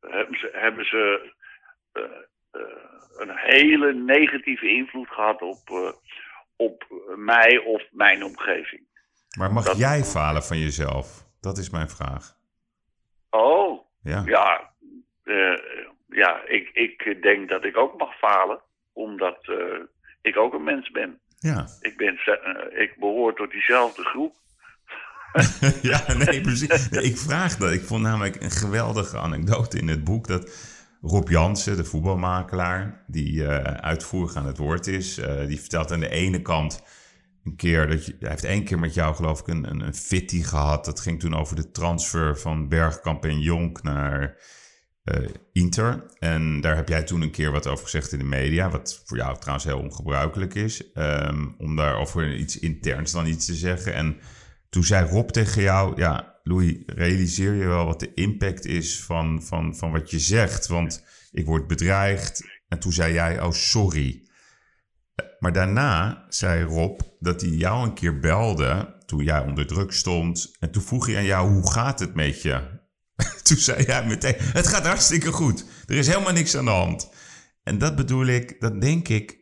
hebben ze, hebben ze een hele negatieve invloed gehad op, eh, op mij of mijn omgeving. Maar mag Dat- jij falen van jezelf? Dat is mijn vraag. Oh, Ja. ja. eh, ja, ik, ik denk dat ik ook mag falen, omdat eh, ik ook een mens ben. Ja. Ik, ben eh, ik behoor tot diezelfde groep. ja, nee, precies. Ik vraag dat. Ik vond namelijk een geweldige anekdote in het boek dat Rob Jansen, de voetbalmakelaar, die eh, uitvoerig aan het woord is, eh, die vertelt aan de ene kant een keer dat hij heeft één keer met jou geloof ik een, een, een fitty gehad. Dat ging toen over de transfer van Bergkamp en Jonk naar eh, Inter. En daar heb jij toen een keer wat over gezegd in de media. Wat voor jou trouwens heel ongebruikelijk is. ehm, om daar over iets interns dan iets te zeggen. En toen zei Rob tegen jou: Ja, Louis, realiseer je wel wat de impact is van, van, van wat je zegt? Want ik word bedreigd. En toen zei jij: Oh, sorry. Maar daarna zei Rob dat hij jou een keer belde toen jij onder druk stond. En toen vroeg hij aan jou, hoe gaat het met je? toen zei jij meteen, het gaat hartstikke goed. Er is helemaal niks aan de hand. En dat bedoel ik, dat denk ik,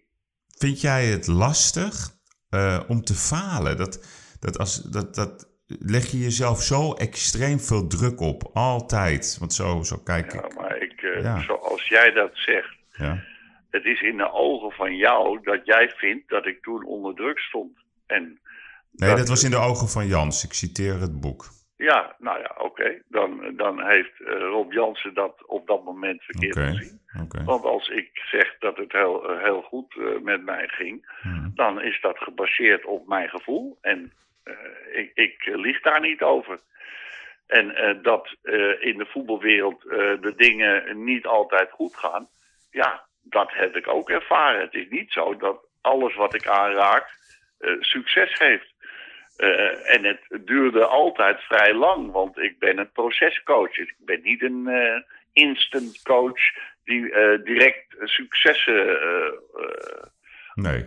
vind jij het lastig eh, om te falen? Dat, dat, als, dat, dat leg je jezelf zo extreem veel druk op, altijd. Want zo, zo kijk ik. Ja, maar ik, eh, Ja. zoals jij dat zegt, Ja. het is in de ogen van jou dat jij vindt dat ik toen onder druk stond. En Nee, dat was in de ogen van Jans. Ik citeer het boek. ja, nou ja, oké. Dan, dan heeft eh, Rob Jansen dat op dat moment verkeerd gezien. Want als ik zeg dat het heel, eh, heel goed met mij ging, Hmm. dan is dat gebaseerd op mijn gevoel. En eh, ik, ik eh, lieg daar niet over. En eh, dat in de voetbalwereld de dingen niet altijd goed gaan, ja, dat heb ik ook ervaren. Het is niet zo dat alles wat ik aanraak succes heeft. En het duurde altijd vrij lang, want ik ben een procescoach. Ik ben niet een eh, instant coach die direct successen Nee.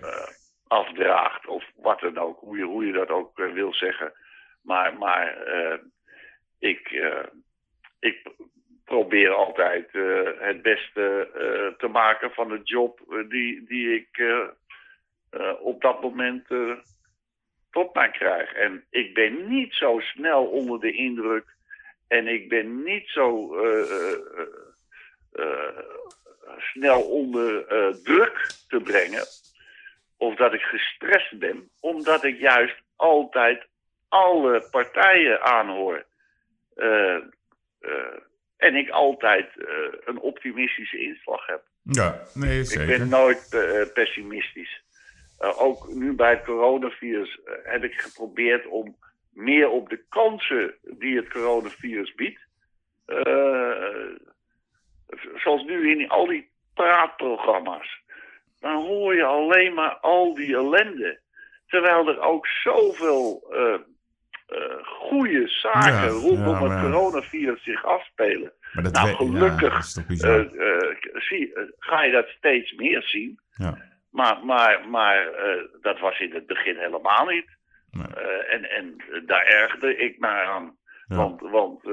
Afdraagt. Of wat dan ook, hoe je, dat ook eh, wil zeggen. Maar, maar eh, ik, eh, ik probeer altijd het beste te maken van de job die, die ik op dat moment tot mij krijg. En ik ben niet zo snel onder de indruk. En ik ben niet zo snel onder druk te brengen. Of dat ik gestrest ben. Omdat ik juist altijd alle partijen aanhoor. Eh, eh, en ik altijd eh, een optimistische inslag heb. Ja, nee, Ik zeker. ben nooit pessimistisch. Ook nu bij het coronavirus heb ik geprobeerd om meer op de kansen die het coronavirus biedt. zoals nu in al die praatprogramma's. Dan hoor je alleen maar al die ellende. Terwijl er ook zoveel eh goede zaken Ja, rondom ja, het coronavirus zich afspelen. Maar dat Nou, we- gelukkig eh, zie, ga je dat steeds meer zien. ja. Maar, maar, maar dat was in het begin helemaal niet. Nee. En, en daar ergerde ik mij aan. Want, want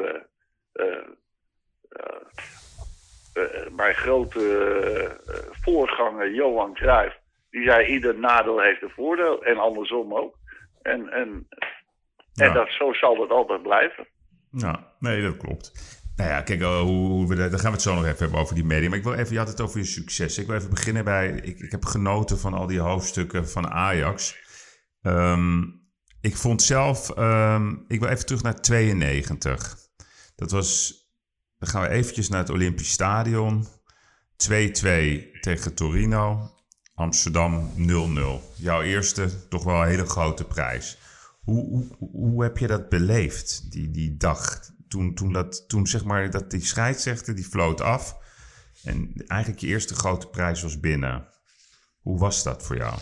mijn grote eh, voorganger Johan Cruijff, die zei ieder nadeel heeft een voordeel en andersom ook. En, en, en dat, zo zal het altijd blijven. Ja, nee, dat klopt. Nou ja, kijk, oh, hoe, hoe we dan gaan we het zo nog even hebben over die media. Maar ik wil even, je had het over je succes. Ik wil even beginnen bij, ik, ik heb genoten van al die hoofdstukken van Ajax. Ehm, ik vond zelf, ehm, ik wil even terug naar 92. Dat was, dan gaan we eventjes naar het Olympisch Stadion. 2-2 tegen Torino. Amsterdam 0-0. Jouw eerste, toch wel een hele grote prijs. Hoe, hoe, hoe heb je dat beleefd, die, die dag? Toen, toen, dat, toen zeg maar dat die scheidsrechter die floot af. En eigenlijk je eerste grote prijs was binnen. Hoe was dat voor jou?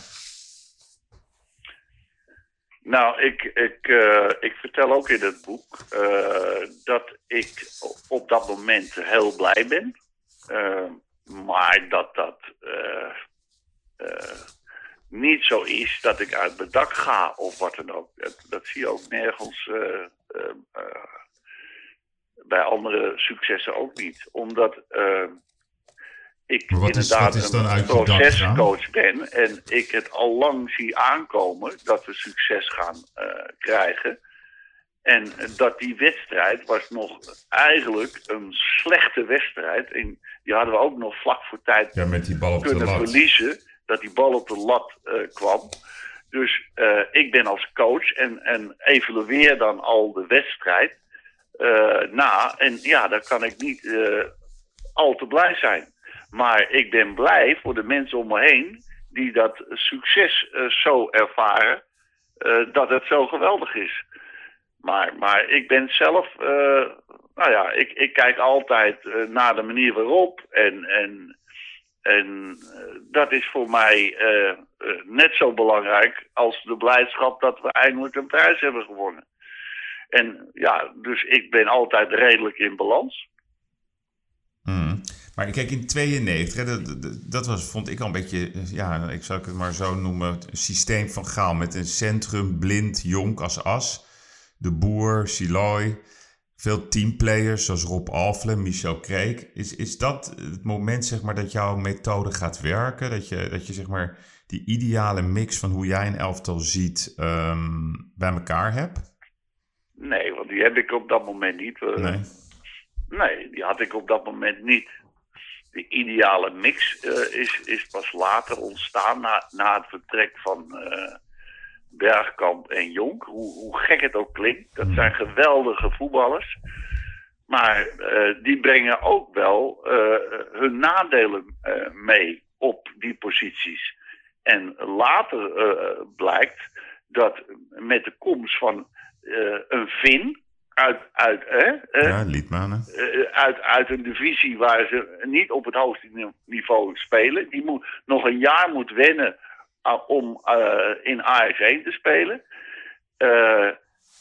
Nou, ik, ik, eh, ik vertel ook in het boek eh, dat ik op dat moment heel blij ben. Eh, maar dat dat niet zo is dat ik uit mijn dak ga of wat dan ook. Dat, dat zie je ook nergens bij andere successen ook niet. Omdat ik Maar wat is- inderdaad wat is een procescoach ben en ik het al lang zie aankomen dat we succes gaan eh, krijgen. En dat die wedstrijd was nog eigenlijk een slechte wedstrijd. En die hadden we ook nog vlak voor tijd Ja, met die bal op de kunnen lat. verliezen. Dat die bal op de lat eh, kwam. Dus eh, ik ben als coach en, en evalueer dan al de wedstrijd na. En ja, dan kan ik niet al te blij zijn. Maar ik ben blij voor de mensen om me heen die dat succes eh, zo ervaren. eh, dat het zo geweldig is. Maar, maar ik ben zelf eh, nou ja, ik, ik kijk altijd naar de manier waarop. En, en, en dat is voor mij net zo belangrijk als de blijdschap dat we eindelijk een prijs hebben gewonnen. En ja, dus ik ben altijd redelijk in balans. Maar kijk, in 92, hè, dat, dat, dat was, vond ik al een beetje, ja, ik zou het maar zo noemen, een systeem van Gaal met een centrum, blind, jonk als as. De Boer, Siloy, veel teamplayers zoals Rob Alflen, Michel Kreek. Is, is dat het moment zeg maar, dat jouw methode gaat werken? Dat je, dat je zeg maar, die ideale mix van hoe jij een elftal ziet ehm, bij elkaar hebt? Nee, want die heb ik op dat moment niet. eh, Nee. Nee, die had ik op dat moment niet. De ideale mix eh, is, is pas later ontstaan na, na het vertrek van eh, Bergkamp en Jonk. Hoe, hoe gek het ook klinkt. Dat zijn geweldige voetballers. Maar eh, die brengen ook wel hun nadelen mee op die posities. En later blijkt dat met de komst van een Fin uit, uit, hè, eh, Ja, Liedmanen. eh, uit, uit een divisie waar ze niet op het hoogste ni- niveau spelen. Die moet, nog een jaar moet wennen ah, om eh, in AS1 te spelen. Eh,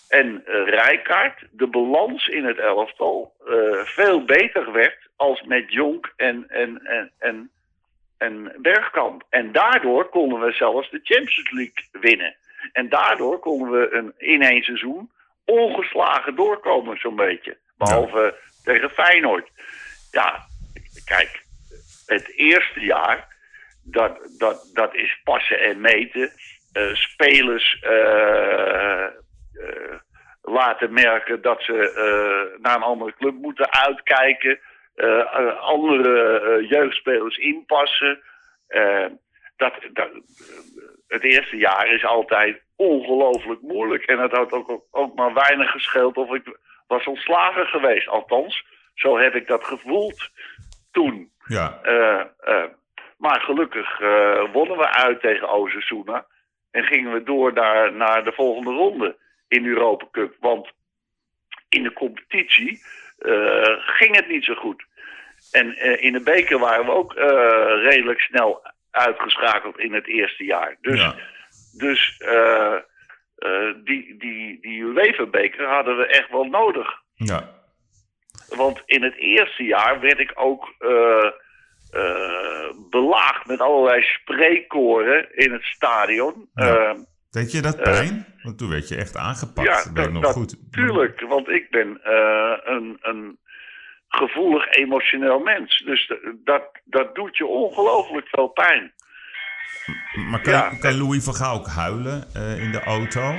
en Rijkaard, de balans in het elftal, eh, veel beter werd als met Jonk en, en, en, en, en Bergkamp. En daardoor konden we zelfs de Champions League winnen. En daardoor konden we een, in één seizoen ongeslagen doorkomen, zo'n beetje. Behalve tegen Feyenoord. Ja, kijk, het eerste jaar, dat, dat, dat is passen en meten. Eh, spelers eh, eh, laten merken dat ze naar een andere club moeten uitkijken. Andere jeugdspelers inpassen. Dat, dat, het eerste jaar is altijd ongelooflijk moeilijk. En het had ook, ook maar weinig gescheeld of ik was ontslagen geweest. Althans, zo heb ik dat gevoeld toen. Ja. Eh, eh, maar gelukkig eh, wonnen we uit tegen Osasuna. En gingen we door naar, naar de volgende ronde in de Europa Cup. Want in de competitie ging het niet zo goed. En in de beker waren we ook redelijk snel uitgeschakeld in het eerste jaar. Dus, Ja. dus eh, die, die, die UEFA-beker hadden we echt wel nodig. Ja. Want in het eerste jaar werd ik ook eh, belaagd met allerlei spreekkoren in het stadion. Ja. Deed je dat pijn? Want toen werd je echt aangepakt. ja, dat weet ik nog dat- goed. tuurlijk. Want ik ben een, een gevoelig, emotioneel mens. Dus dat, dat doet je ongelooflijk veel pijn. Maar kan, Ja. kan Louis van Gaal ook huilen eh, in de auto?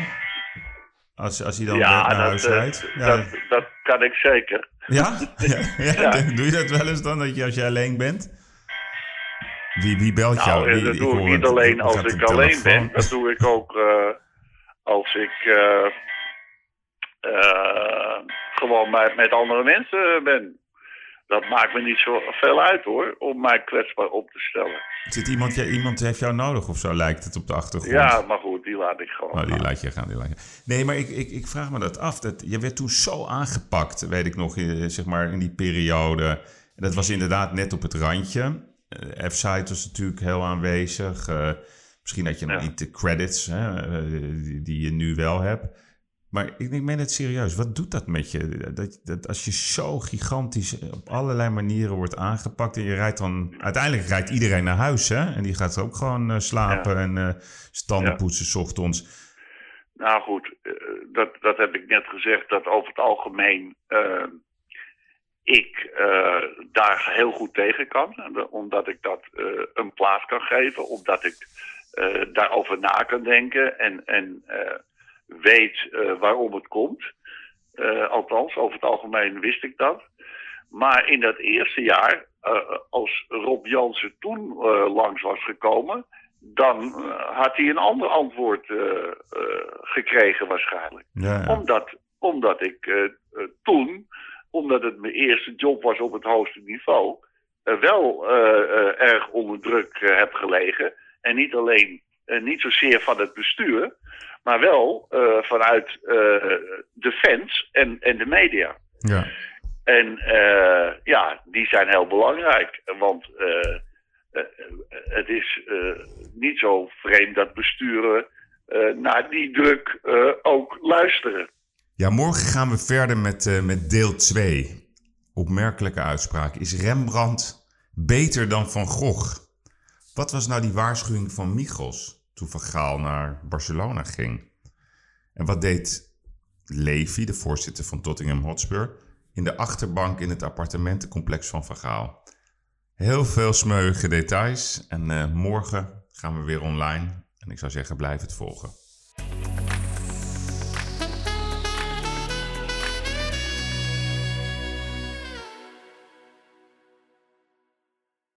Als, als hij dan ja, naar dat, huis eh, rijdt? Ja. dat, dat kan ik zeker. ja? Ja? Doe je dat wel eens dan, dat je, als je alleen bent? Wie, wie belt jou? Nou, Wie- dat ik doe ik niet het- alleen als ik een alleen ben. Dat doe ik ook eh, als ik eh, gewoon met, met andere mensen ben. Dat maakt me niet zo veel uit hoor, om mij kwetsbaar op te stellen. Zit iemand, ja, iemand heeft jou nodig of zo, lijkt het op de achtergrond? Ja, maar goed, die laat ik gewoon. Oh, die gaan. laat je gaan, die laat je. Nee, maar ik, ik, ik vraag me dat af. Dat, je werd toen zo aangepakt, weet ik nog, eh, zeg maar in die periode. En dat was inderdaad net op het randje. Eh, F-site was natuurlijk heel aanwezig. Eh, misschien had je nog Ja. niet de credits hè, eh, die, die je nu wel hebt. Maar ik, ik meen het serieus. Wat doet dat met je? Dat, dat als je zo gigantisch op allerlei manieren wordt aangepakt en je rijdt dan... Uiteindelijk rijdt iedereen naar huis, hè? En die gaat ook gewoon eh, slapen en eh standen Ja. poetsen 's ochtends. Nou goed, eh, dat, dat heb ik net gezegd, dat over het algemeen eh, ik eh, daar heel goed tegen kan. Omdat ik dat eh, een plaats kan geven, omdat ik eh, daarover na kan denken en, en eh, weet eh, waarom het komt. Eh, althans, over het algemeen wist ik dat. Maar in dat eerste jaar, eh, als Rob Jansen toen langs was gekomen, dan had hij een ander antwoord gekregen waarschijnlijk. Ja, ja. Omdat, omdat ik toen, omdat het mijn eerste job was op het hoogste niveau, wel erg onder druk heb gelegen. En niet alleen, niet zozeer van het bestuur, maar wel eh, vanuit eh, de fans en, en de media. ja. En eh, ja, die zijn heel belangrijk. Want eh, eh, het is eh, niet zo vreemd dat besturen eh, naar die druk eh, ook luisteren. Ja, morgen gaan we verder met, eh, met deel 2. Opmerkelijke uitspraak. Is Rembrandt beter dan Van Gogh? Wat was nou die waarschuwing van Michels toen Van Gaal naar Barcelona ging? En wat deed Levy, de voorzitter van Tottenham Hotspur, in de achterbank in het appartementencomplex van Van Gaal? Heel veel smeuïge details en eh, morgen gaan we weer online. En ik zou zeggen, blijf het volgen.